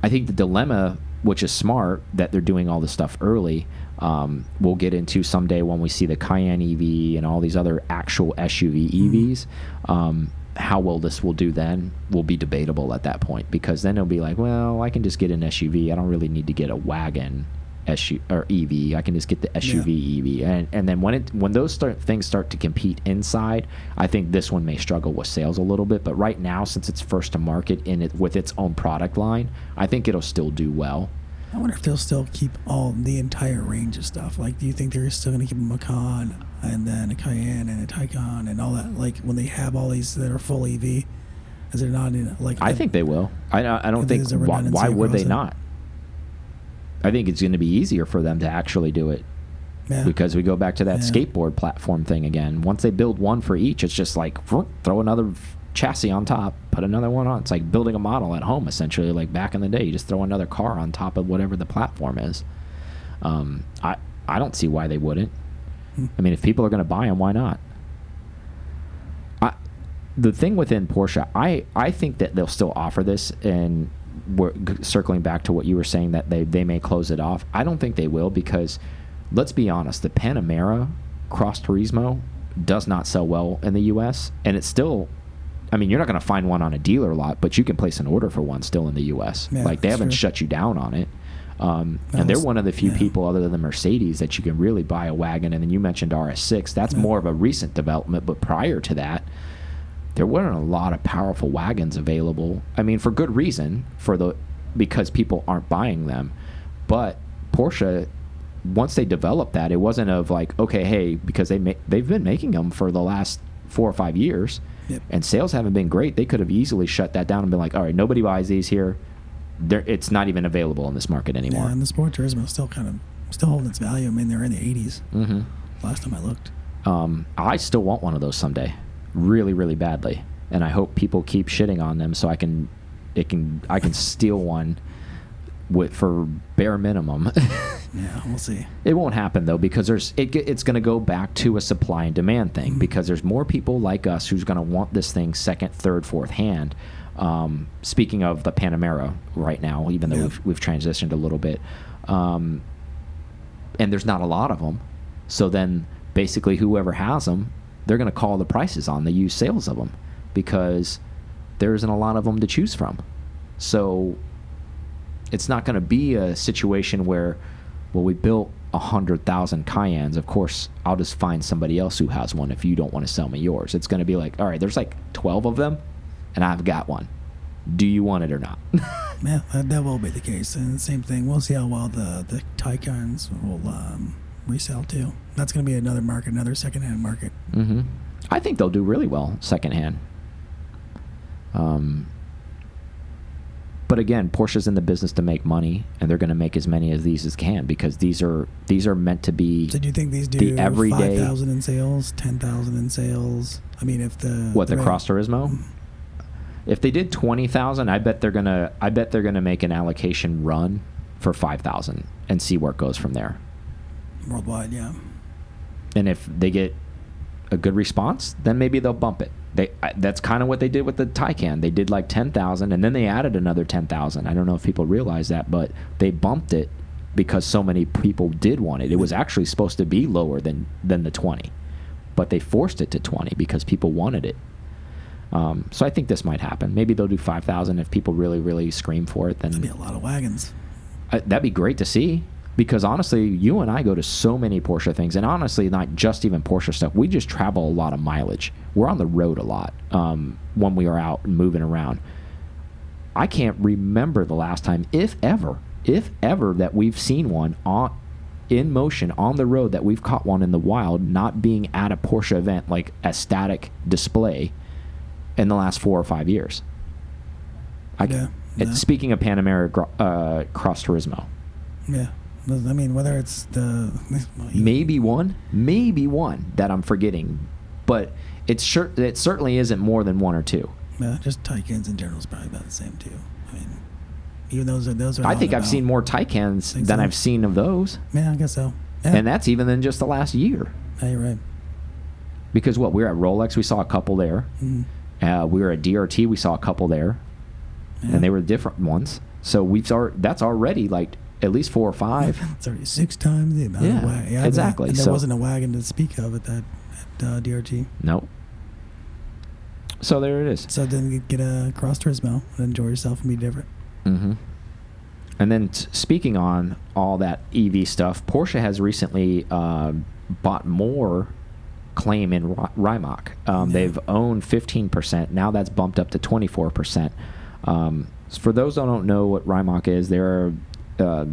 I think the dilemma, which is smart, that they're doing all this stuff early. Um, we'll get into someday when we see the Cayenne EV and all these other actual SUV EVs. Um, how well this will do then will be debatable at that point because then it'll be like, well, I can just get an SUV. I don't really need to get a wagon SU or EV. I can just get the SUV EV. And and then when it when those start things start to compete inside, I think this one may struggle with sales a little bit. But right now, since it's first to market in it with its own product line, I think it'll still do well. I wonder if they'll still keep all the entire range of stuff. Like, do you think they're still going to keep a Macan and then a Cayenne and a Taycan and all that? Like when they have all these that are full EV, is there not in like? I think they will. I I don't think why, why would they not. I think it's going to be easier for them to actually do it yeah. because we go back to that Yeah. skateboard platform thing again. Once they build one for each, it's just like throw another chassis on top, put another one on. It's like building a model at home essentially. Like back in the day, you just throw another car on top of whatever the platform is. Um, I I don't see why they wouldn't. Hmm. I mean, if people are going to buy them, why not? I, the thing within Porsche, I I think that they'll still offer this, and circling back to what you were saying that they they may close it off. I don't think they will because, let's be honest, the Panamera Cross Turismo does not sell well in the U.S. and it's still. I mean, you're not going to find one on a dealer lot, but you can place an order for one still in the U.S. Yeah, like they haven't true. shut you down on it. Um, and they're one of the few yeah. people other than Mercedes that you can really buy a wagon. And then you mentioned RS6. That's Yeah. more of a recent development, but prior to that, there weren't a lot of powerful wagons available. I mean, for good reason, for the because people aren't buying them. But Porsche, once they developed that, it wasn't of like, okay, hey, because they ma they've been making them for the last four or five years, Yep. and sales haven't been great. They could have easily shut that down and been like, all right, nobody buys these here. They're, it's not even available in this market anymore. Yeah, and the Sport Turismo is still kind of still holding its value. I mean, they're in the 80s. hmm Last time I looked. Um, I still want one of those someday, really, really badly, and I hope people keep shitting on them so I can, it can, I can steal one, with for bare minimum. (laughs) Yeah, we'll see. it won't happen though because there's it, it's going to go back to a supply and demand thing Mhm. because there's more people like us who's going to want this thing second, third, fourth hand. Um, speaking of the Panamera right now, even though Yeah. we've, we've transitioned a little bit, um, and there's not a lot of them, so then basically whoever has them, they're going to call the prices on the used sales of them because there isn't a lot of them to choose from. So it's not going to be a situation where, well, we built a hundred thousand Cayennes. Of course, I'll just find somebody else who has one if you don't want to sell me yours. It's going to be like, all right, there's like twelve of them, and I've got one. Do you want it or not? (laughs) Yeah, that, that will be the case. And same thing. We'll see how well the the Taycans will um, resell too. That's going to be another market, another secondhand market. hmm I think they'll do really well secondhand. Um, but again, Porsche's in the business to make money, and they're going to make as many of these as can because these are these are meant to be So do you think these do The everyday- five thousand in sales, ten thousand in sales? I mean, if the what the rate- Cross Turismo. If they did twenty thousand, I bet they're gonna. I bet they're gonna make an allocation run for five thousand and see where it goes from there. Worldwide, yeah. And if they get a good response, then maybe they'll bump it. They I, that's kind of what they did with the Taycan. They did like ten thousand, and then they added another ten thousand. I don't know if people realize that, but they bumped it because so many people did want it. It was actually supposed to be lower than than the twenty, but they forced it to twenty because people wanted it. Um, so I think this might happen. Maybe they'll do 5,000 if people really, really scream for it. Then That'd be a lot of wagons. uh, that'd be great to see because honestly, you and I go to so many Porsche things, and honestly, not just even Porsche stuff. We just travel a lot of mileage. We're on the road a lot um, when we are out and moving around. I can't remember the last time, if ever, if ever, that we've seen one on in motion on the road that we've caught one in the wild, not being at a Porsche event like a static display in the last four or five years. I, Yeah, it- Speaking of Panamera uh, Cross Turismo, Yeah. I mean, whether it's the well, maybe one, maybe one that I'm forgetting, but it's sure it certainly isn't more than one or two. yeah, just Taycans in general is probably about the same too. I mean, even those are those are. I think I've about. seen more Taycans than so? I've seen of those, Yeah, I guess so. Yeah, and that's even in just the last year. yeah, you're right. Because what we were at Rolex, we saw a couple there. Mm. Uh, we were at DRT, we saw a couple there, Yeah. and they were different ones. So we've that's already like at least four or five. (laughs) It's already six times the amount Yeah, of wagon. Yeah, exactly. And there So- wasn't a wagon to speak of at that at uh, DRT. Nope. So there it is. So then get a cross Turismo and enjoy yourself and be different. Mm-hmm. And then speaking on all that EV stuff, Porsche has recently uh, bought more claim in Ri- Rimac. Um, Yeah. They've owned 15%. Now that's bumped up to 24%. Um, for those that don't know what Rimac is, they're uh,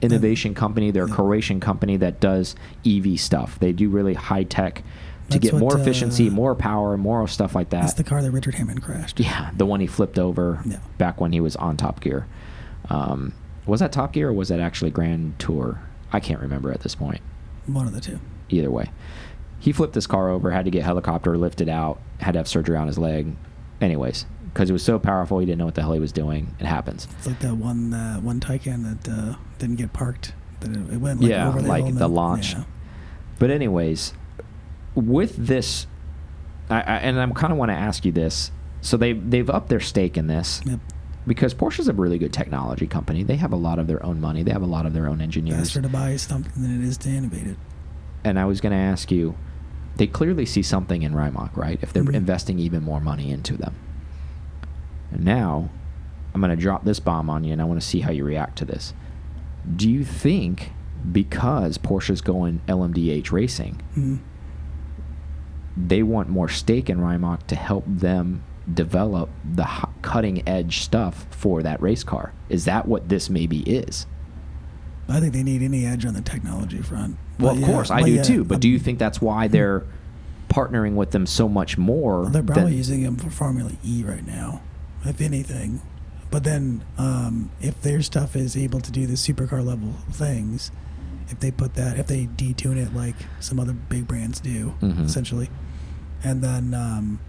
innovation company. They're a Croatian company that does EV stuff. They do really high tech to That's get more efficiency, uh, more power, more stuff like that. That's the car that Richard Hammond crashed. Yeah, the one he flipped over Yeah. back when he was on Top Gear. Um, was that Top Gear or was that actually Grand Tour? I can't remember at this point. One of the two. Either way, he flipped this car over, had to get helicopter lifted out, had to have surgery on his leg. Anyways, because it was so powerful, he didn't know what the hell he was doing. It happens. It's like that one uh, one Taycan that uh, didn't get parked. That it, it went like Yeah, over the like the then- launch. yeah. But anyways, with this, I, I, and I kind of want to ask you this. So they they've upped their stake in this. Yep. because Porsche's a really good technology company. They have a lot of their own money. They have a lot of their own engineers. Faster to buy something than it is to innovate it. And I was going to ask you, they clearly see something in Rimac, right? If they're Mhm. investing even more money into them. And now, I'm going to drop this bomb on you, and I want to see how you react to this. Do you think because Porsche's going LMDH racing, Mm. they want more stake in Rimac to help them develop the cutting edge stuff for that race car. Is that what this maybe is? I think they need any edge on the technology front. Well, But of yeah, course, I do yeah, too. But do um, you think that's why they're partnering with them so much more? They're probably using them for Formula E right now, if anything. But then, um, if their stuff is able to do the supercar level things, if they put that, if they detune it like some other big brands do, Mhm. essentially, and then um,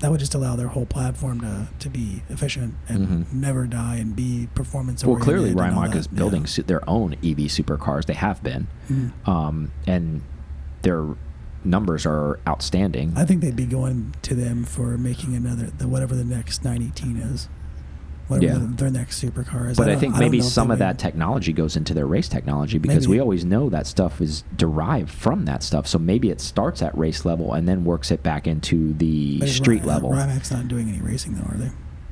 that would just allow their whole platform to, to be efficient and Mhm. never die and be performance. well, clearly, Rimac is building Yeah. su- their own EV supercars. They have been, Mhm. um, and their numbers are outstanding. I think they'd be going to them for making another, the whatever the next 918 is, whatever Yeah. the, their next supercar is. But I, don't- think don't maybe some of that technology goes into their race technology because we always know that stuff is derived from that stuff. So maybe it starts at race level and then works it back into the But street Ry- uh, level. Rimac's not doing any racing though, are they?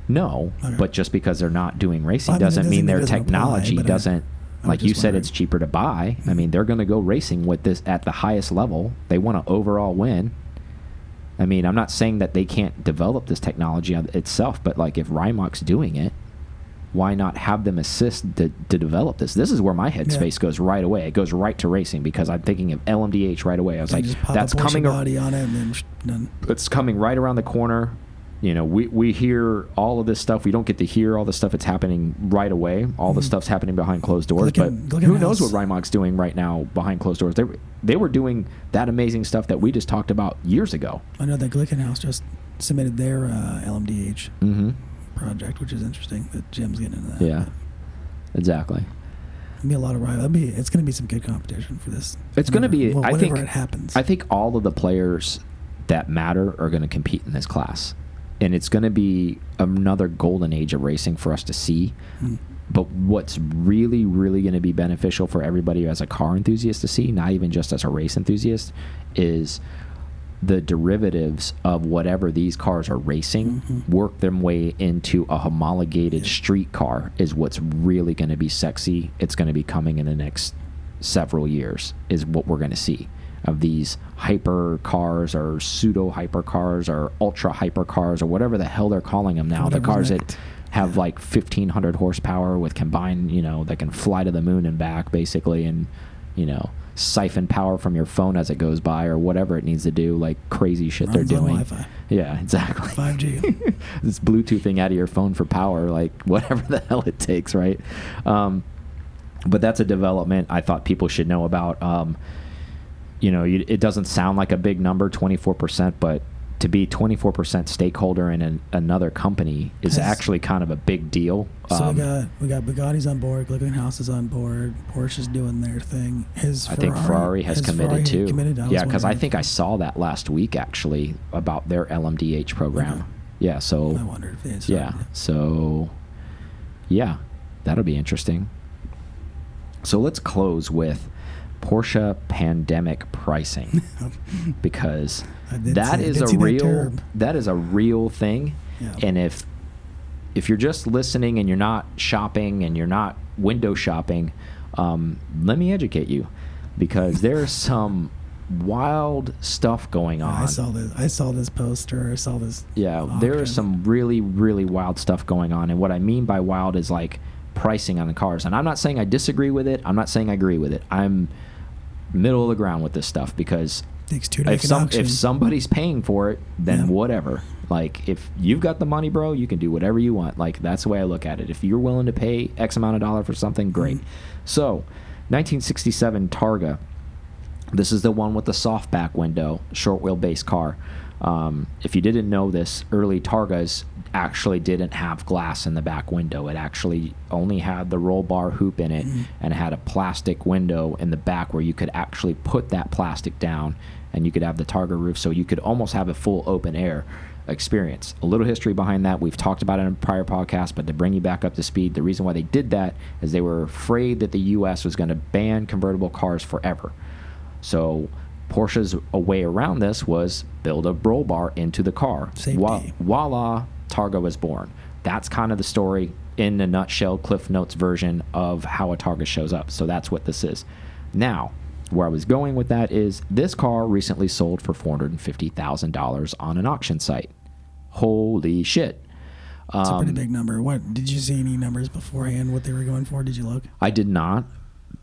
No, Okay. but just because they're not doing racing Well, I mean, doesn't doesn't mean their doesn't technology I- doesn't. I'm like you said, wondering. it's cheaper to buy. I mean, they're going to go racing with this at the highest level. They want to overall win. I mean, I'm not saying that they can't develop this technology itself, but like if Rimac's doing it, why not have them assist to, to develop this? This is where my headspace goes right away. It goes right to racing because I'm thinking of LMDH right away. I was like, that's coming. body on it and then it's coming right around the corner. You know, we, we hear all of this stuff. We don't get to hear all the stuff that's happening right away. All the Mhm. stuff's happening behind closed doors. But who knows what Glickenhaus- doing right now behind closed doors? They were, they were doing that amazing stuff that we just talked about years ago. I know that Glickenhaus just submitted their uh, LMDH Mm-hmm. project, which is interesting. That Jim's getting into that. Yeah, exactly. It'll be a lot of rival. Be, it's going to be some good competition for this. It's going to be. Whenever- I think it happens. I think all of the players that matter are going to compete in this class, and it's going to be another golden age of racing for us to see. Mm. But what's really, really going to be beneficial for everybody as a car enthusiast to see, not even just as a race enthusiast, is the derivatives of whatever these cars are racing Mm-hmm. work their way into a homologated street car is what's really going to be sexy. It's going to be coming in the next several years is what we're going to see of these hyper cars or pseudo hyper cars or ultra hyper cars or whatever the hell they're calling them now. the cars that have like 1500 horsepower with combined, you know, that can fly to the moon and back basically and, you know, siphon power from your phone as it goes by or whatever it needs to do, like crazy shit Runs they're doing. Yeah, exactly. 5G. this (laughs) Bluetoothing out of your phone for power, like (laughs) whatever the hell it takes, right? Um, but that's a development I thought people should know about. Um, you know, you, it doesn't sound like a big number, 24%, but to be 24% stakeholder in an, another company is Has- actually kind of a big deal. So Um, we got we got Bugatti's on board, Glickenhaus is on board, Porsche's doing their thing. His I think Ferrari has committed Ferrari too. Committed, yeah, because I think I saw that last week actually about their LMDH program. Okay. Yeah, so I wondered if they had yeah, started so yeah, that'll be interesting. So let's close with Porsche pandemic pricing (laughs) because that see- is a see that real that is a real thing. Yeah. And if if you're just listening and you're not shopping and you're not window shopping, um, let me educate you because there's (laughs) some wild stuff going on. I saw this. I saw this poster. I saw this. Yeah, there auction. some really, really wild stuff going on. And what I mean by wild is like pricing on the cars. And I'm not saying I disagree with it. I'm not saying I agree with it. I'm middle of the ground with this stuff because if some if somebody's paying for it, then Yeah. whatever. Like if you've got the money, bro, you can do whatever you want. Like that's the way I look at it. If you're willing to pay X amount of dollar for something, great. Mhm. So, 1967 Targa. This is the one with the soft back window, short wheelbase car. Um, if you didn't know this, early Targas actually didn't have glass in the back window. It actually only had the roll bar hoop in it Mhm. and it had a plastic window in the back where you could actually put that plastic down and you could have the Targa roof so you could almost have a full open air experience. A little history behind that. We've talked about it in a prior podcast, but to bring you back up to speed, the reason why they did that is they were afraid that the US was going to ban convertible cars forever. So Porsche's way around this was build a roll bar into the car. Safety. Voila, voila, Targa was born. That's kind of the story in a nutshell, Cliff Notes version of how a Targa shows up. So that's what this is. Now, where I was going with that is this car recently sold for $450,000 on an auction site. Holy shit. It's a pretty Um, big number. What did you see any numbers beforehand? What they were going for? Did you look? I did not,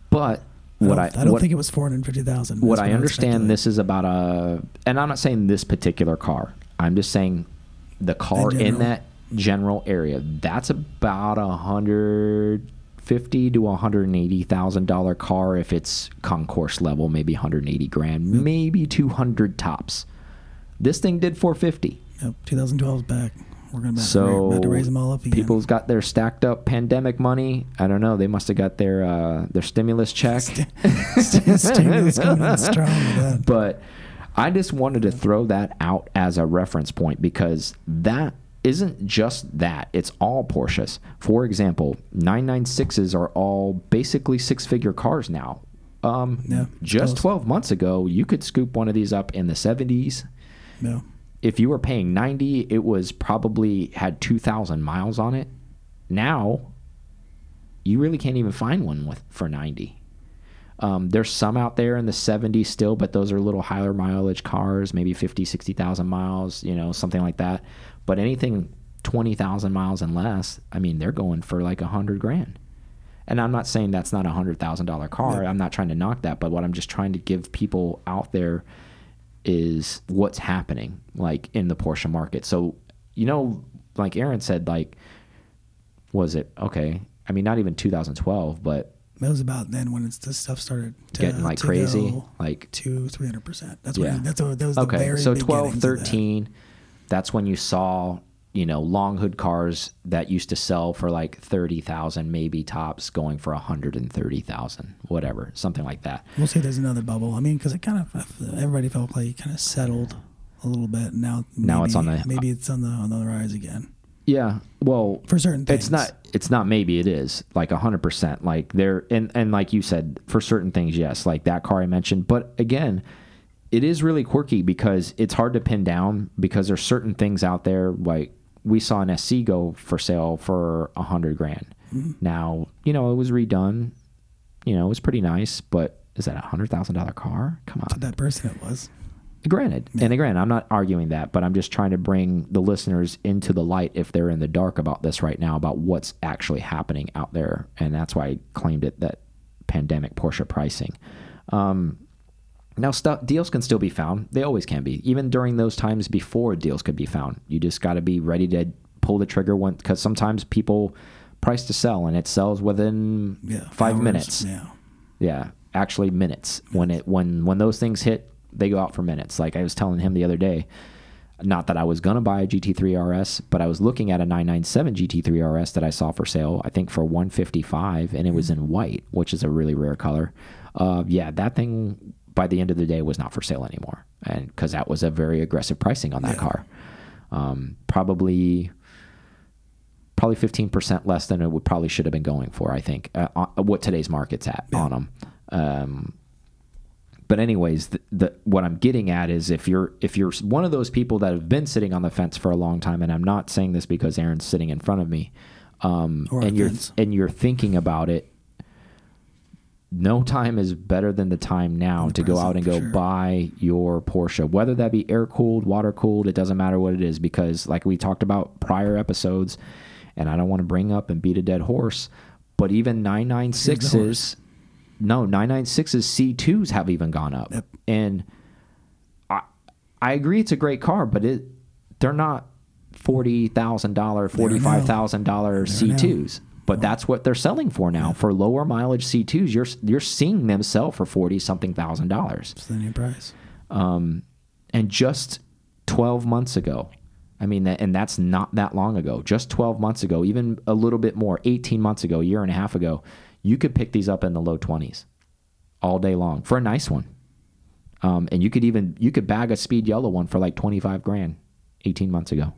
but what I, don't, I don't what, think it was four hundred fifty thousand. what I understand, this is about a, and I'm not saying this particular car. I'm just saying the car in general. that general area. That's about a hundred fifty to one hundred eighty thousand dollar car if it's concourse level, maybe 180 grand, maybe 200 tops. This thing did 450. Yep, 2012 is back. We're gonna about, So about to raise them all up again. people's got their stacked up pandemic money. I don't know. They must have got their uh, their stimulus check. (laughs) Stimulus coming in strong. (laughs) But I just wanted to throw that out as a reference point because that isn't just that. It's all Porsches. For example, 996s are all basically six figure cars now. Um, Yeah, just 12 months ago, you could scoop one of these up in the 70s. No, If you were paying 90, it was probably had 2,000 miles on it. Now, you really can't even find one with for 90. Um, there's some out there in the 70s still, but those are little higher mileage cars, maybe 50, 60,000 miles, you know, something like that. But anything 20,000 miles and less, I mean, they're going for like a 100 grand. And I'm not saying that's not a $100,000 car. Yeah. I'm not trying to knock that, but what I'm just trying to give people out there is what's happening like in the Porsche market. So, you know, like Aaron said, like, was it okay? I mean, not even 2012, but it was about then when it's this stuff started to, getting like crazy. go Like, three hundred percent. That's Yeah. what that's what, that was the okay, so 12, beginnings of that. that's when you saw, you know, long hood cars that used to sell for like 30,000, maybe tops, going for 130,000, whatever, something like that. We'll see. if There's another bubble. I mean, because it kind of everybody felt like it kind of settled a little bit. Now, Now it's maybe- on the- maybe it's on the on the rise again Yeah. Well, for certain things. It's not. It's not. Maybe it is like hundred percent. Like there, and and like you said, for certain things, yes. Like that car I mentioned, but again, it is really quirky because it's hard to pin down because there's certain things out there like we saw an SC go for sale for a hundred grand. Mm-hmm. Now you know it was redone. You know it was pretty nice, but is that a hundred thousand dollar car? Come on. To that person, it was. Granted, and again, I'm not arguing that, but I'm just trying to bring the listeners into the light if they're in the dark about this right now, about what's actually happening out there, and that's why I claimed it that pandemic Porsche pricing. Um, now, stuff deals can still be found; they always can be, even during those times before deals could be found. You just got to be ready to pull the trigger when, because sometimes people price to sell, and it sells within Yeah. five hours, minutes. Yeah. Yeah, actually minutes. When it when when those things hit, they go out for minutes. Like I was telling him the other day, not that I was gonna buy a GT3 RS, but I was looking at a 997 GT3 RS that I saw for sale. I think for 155, and it was in white, which is a really rare color. Uh, yeah, that thing by the end of the day was not for sale anymore, and because that was a very aggressive pricing on that Yeah. car. Um, probably probably 15% less than it would probably should have been going for, I think, uh, uh, what today's market's at on them. Um, but anyways, the, the, what I'm getting at is if you're if you're one of those people that have been sitting on the fence for a long time, and I'm not saying this because Aaron's sitting in front of me, um, and you're fence. and you're thinking about it, no time is better than the time now the to go out and go sure. buy your Porsche, whether that be air cooled, water cooled, it doesn't matter what it is, because like we talked about prior episodes, and I don't want to bring up and beat a dead horse, but even 996s, no, 996s C2s have even gone up. Yep. And I I agree it's a great car, but it they're not forty thousand dollar, forty five thousand dollar C twos. But that's what they're selling for now. For lower mileage C twos, you're you're seeing them sell for forty something thousand dollars. It's the new price. Um, and just twelve months ago, I mean, that, and that's not that long ago. Just twelve months ago, even a little bit more, eighteen months ago, a year and a half ago, you could pick these up in the low twenties, all day long for a nice one. Um, and you could even you could bag a speed yellow one for like twenty five grand, eighteen months ago.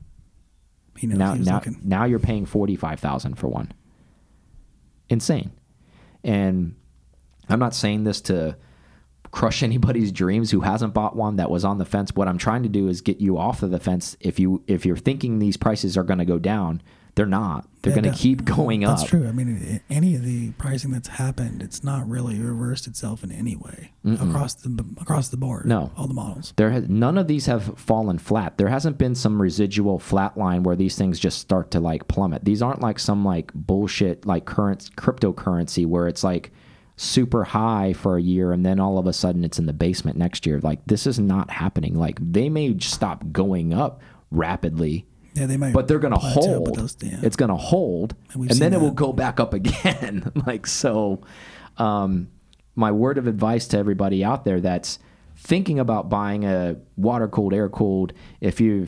He knows Now now looking. now you're paying forty five thousand for one. Insane, and I'm not saying this to crush (laughs) anybody's dreams who hasn't bought one that was on the fence. What I'm trying to do is get you off of the fence. If you if you're thinking these prices are going to go down, they're not. They're going to keep going That's up. That's true. I mean, any of the pricing that's happened, it's not really reversed itself in any way across the across the board. No. all the models. There has none of these have fallen flat. There hasn't been some residual flat line where these things just start to like plummet. These aren't like some like bullshit like current cryptocurrency where it's like super high for a year and then all of a sudden it's in the basement next year. Like this is not happening. Like they may stop going up rapidly, Yeah, they might. but they're going to hold. Those, yeah. It's going to hold, And and, then seen it will go back up again. (laughs) like so, um, my word of advice to everybody out there that's thinking about buying a water cooled, air cooled, if you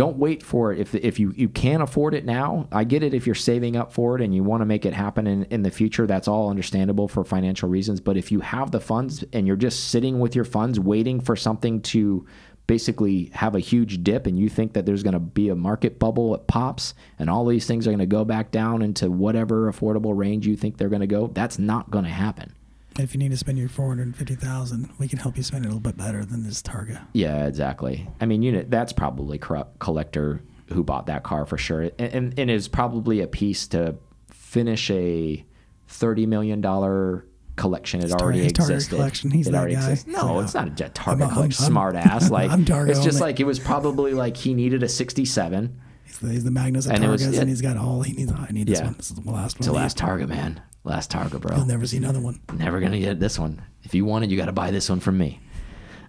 don't wait for it. If if you you can afford it now, I get it. If you're saving up for it and you want to make it happen in in the future, that's all understandable for financial reasons. But if you have the funds and you're just sitting with your funds waiting for something to basically have a huge dip and you think that there's going to be a market bubble it pops and all these things are going to go back down into whatever affordable range you think they're going to go that's not going to happen. If you need to spend your four hundred fifty thousand, we can help you spend it a little bit better than this Targa. yeah exactly. I mean you know that's probably collector who bought that car for sure. And, and, and is probably a piece to finish a 30 million dollar collection it Tar- already Target existed collection, he's it that already guy. exists. no it's not a jet I'm- target I'm- collection I'm- smart ass (laughs) like I'm Target it's just only. like it was probably like he needed a 67 He's the, he's the Magnus of And it was- yeah. and he's got all he needs. I need this Yeah. one. This is the last one. It's the last Targa, man. Last Target, bro. You'll never see another one. Never gonna get this one. If you want it, you got to buy this one from me.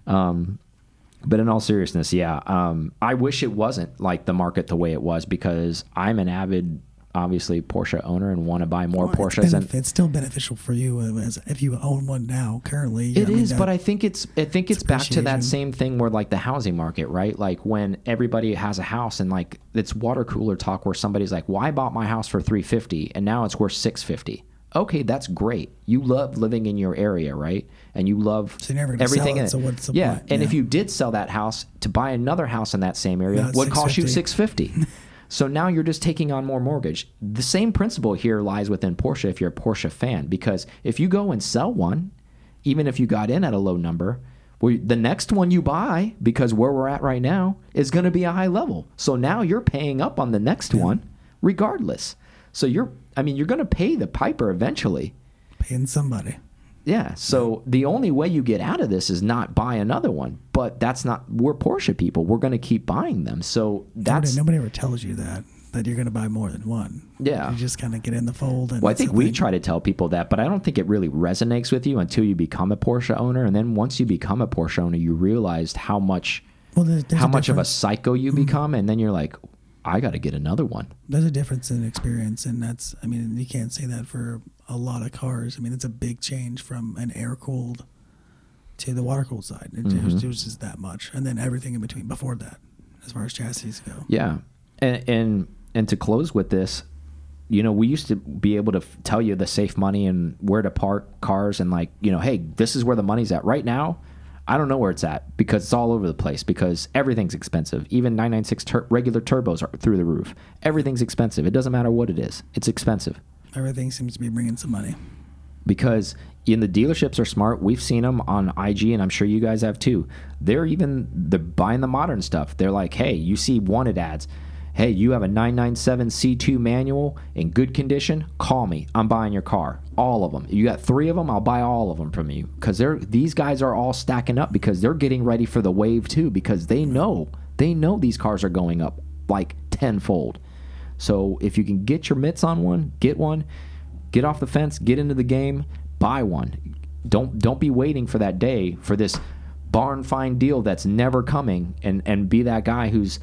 Um, but in all seriousness, yeah. Um, I wish it wasn't like the market the way it was because I'm an avid, obviously Porsche owner and want to buy more Well, it's, Porsches. And it's still beneficial for you as if you own one now. Currently, it I is, mean, but I think it's I think it's, it's back to that same thing where like the housing market, right? Like when everybody has a house and like it's water cooler talk where somebody's like, "Well, I bought my house for 350 and now it's worth 650." Okay, that's great. You love living in your area, right? And you love So everything in it, so yeah, point? and if you did sell that house to buy another house in that same area, it's would cost you 650. (laughs) 650. So now you're just taking on more mortgage. The same principle here lies within Porsche if you're a Porsche fan, because if you go and sell one, even if you got in at a low number, Well, the next one you buy, because where we're at right now, is going to be a high level. So now you're paying up on the next one, regardless. So you're, I mean, you're going to pay the piper eventually. Paying somebody. Yeah. So the only way you get out of this is not buy another one. But that's not. We're Porsche people. We're going to keep buying them. So that's nobody, nobody ever tells you that that you're going to buy more than one. Yeah. You just kind of get in the fold. And Well, I think we try to tell people that, but I don't think it really resonates with you until you become a Porsche owner. And then once you become a Porsche owner, you realize how much Well, there's, there's how much of a psycho you mm-hmm. become, and then you're like, I got to get another one. There's a difference in experience, and that's. I mean, you can't say that for a lot of cars. I mean, it's a big change from an air cooled to the water cooled side. It, Mm-hmm. it was, it was just that much, and then everything in between before that, as far as chassis go. Yeah, and and and to close with this, you know, we used to be able to tell you the safe money and where to park cars, and like, you know, hey, this is where the money's at right now. I don't know where it's at because it's all over the place because everything's expensive. Even 996 tur regular turbos are through the roof. Everything's expensive. It doesn't matter what it is. It's expensive. Everything seems to be bringing some money. because in the dealerships are smart. We've seen them on IG, and I'm sure you guys have too. They're even they're buying the modern stuff. They're like, hey, you see wanted ads. Hey, you have a 997 C2 manual in good condition? Call me. I'm buying your car. All of them. You got three of them. I'll buy all of them from you because they're these guys are all stacking up because they're getting ready for the wave too because they know they know these cars are going up like tenfold. So if you can get your mitts on one, get one get off the fence, get into the game, buy one. Don't don't be waiting for that day for this barn find deal that's never coming and and be that guy who's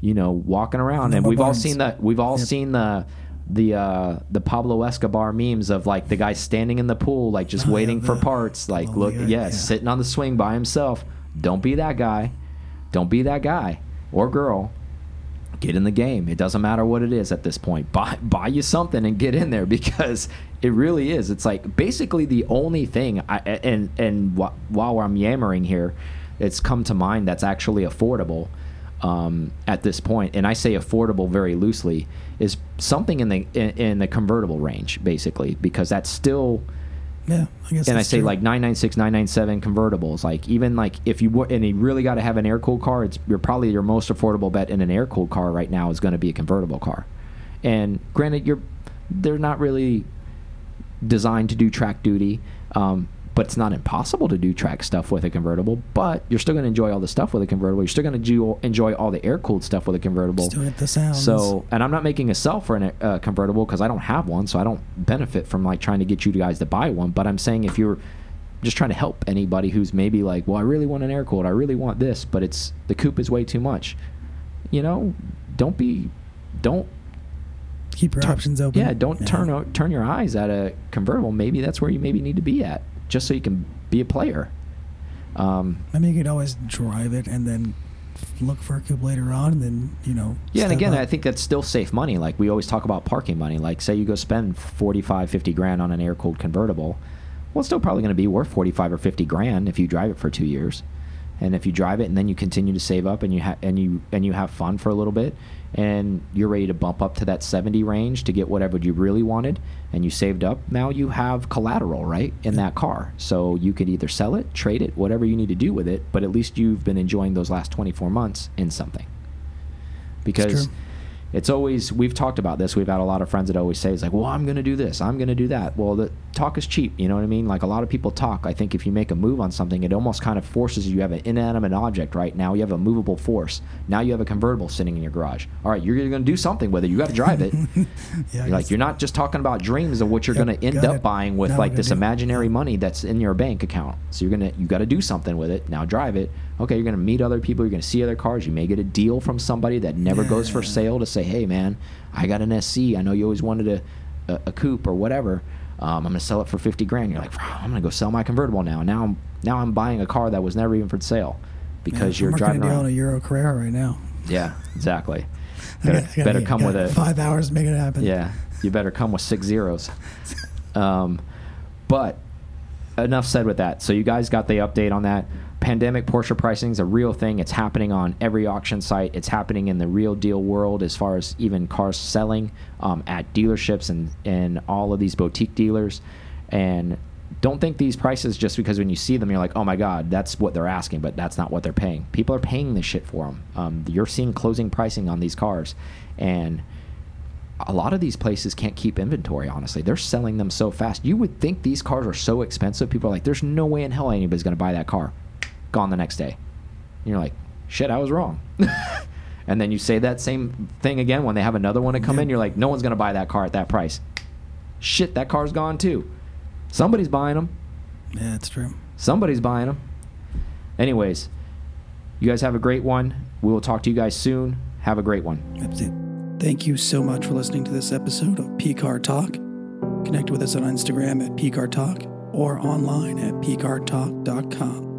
you know walking around and we've all seen the we've all Yep. seen the the uh the Pablo Escobar memes of like the guy standing in the pool like just (laughs) Oh, yeah, waiting for the- parts like oh, look yeah, yeah, yeah. sitting on the swing by himself don't be that guy don't be that guy or girl get in the game. It doesn't matter what it is at this point. (laughs) Buy buy you something and get in there because (laughs) it really is. It's like basically the only thing. I and and wh while I'm yammering here, it's come to mind that's actually affordable um, at this point, and I say affordable very loosely, is something in the in, in the convertible range, basically, because that's still Yeah, I guess. and I say true. like 996, 997 convertibles. Like even like if you were and you really got to have an air cooled car, it's you're probably your most affordable bet in an air cooled car right now is going to be a convertible car. And granted, you're they're not really designed to do track duty, um, but it's not impossible to do track stuff with a convertible. But you're still going to enjoy all the stuff with a convertible. You're still going to enjoy all the air cooled stuff with a convertible. Still get the sounds. So, and I'm not making a sell for a uh, convertible because I don't have one, so I don't benefit from like trying to get you guys to buy one. But I'm saying if you're just trying to help anybody who's maybe like, well, I really want an air cooled, I really want this, but it's the coupe is way too much. You know, don't be, don't keep your options open. Yeah, don't turn turn your eyes at a convertible. Maybe that's where you maybe need to be at, just so you can be a player. Um, I mean, you could always drive it and then look for a coupe later on, and then you know. Yeah, and again, up. I think that's still safe money. Like we always talk about parking money. Like say you go spend 45, 50 grand on an air cooled convertible. Well, it's still probably going to be worth 45 or 50 grand if you drive it for 2 years. And if you drive it and then you continue to save up and you ha- and you and you have fun for a little bit and you're ready to bump up to that 70 range to get whatever you really wanted and you saved up, now you have collateral, right, in that car. So you could either sell it, trade it, whatever you need to do with it, but at least you've been enjoying those last 24 months in something because true. It's always we've talked about this we've had a lot of friends that always say it's like well i'm going to do this i'm going to do that. Well the talk is cheap you know what i mean? Like a lot of people talk. I think if you make a move on something it almost kind of forces you you have an inanimate object right? Now you have a movable force. Now you have a convertible sitting in your garage. All right you're going to do something with it you got to drive it. (laughs) Yeah, you're like you're not just talking about dreams of what you're Yep, going to end up it. buying with Now like this imaginary money that's in your bank account. So you're gonna you got to do something with it. Now drive it okay you're gonna meet other people you're gonna see other cars you may get a deal from somebody that never goes for sale to say hey man i got an sc i know you always wanted a, a, a coupe or whatever um, i'm gonna sell it for 50 grand you're like i'm gonna go sell my convertible now now i'm now i'm buying a car that was never even for sale because Yeah, you're I'm driving a around on a Euro Carrera right now. yeah exactly (laughs) I better, got- I got- better come with it. five hours to make it happen. yeah, you better come with six zeros. Um, but enough said with that. So you guys got the update on that. Pandemic Porsche pricing is a real thing. It's happening on every auction site. It's happening in the real deal world as far as even cars selling um, at dealerships and, and all of these boutique dealers. And don't think these prices just because when you see them, you're like, oh my God, that's what they're asking, but that's not what they're paying. People are paying this shit for them. Um, you're seeing closing pricing on these cars. And a lot of these places can't keep inventory, honestly. They're selling them so fast. You would think these cars are so expensive. People are like, there's no way in hell anybody's going to buy that car. Gone the next day. And you're like, shit, I was wrong. (laughs) and then you say that same thing again when they have another one to come in. You're like, no one's going to buy that car at that price. Shit, that car's gone too. Somebody's buying them. Yeah, that's true. Somebody's buying them. Anyways, you guys have a great one. We will talk to you guys soon. Have a great one. That's it. Thank you so much for listening to this episode of PCAR Talk. Connect with us on Instagram at PCAR Talk or online at PCARTalk.com.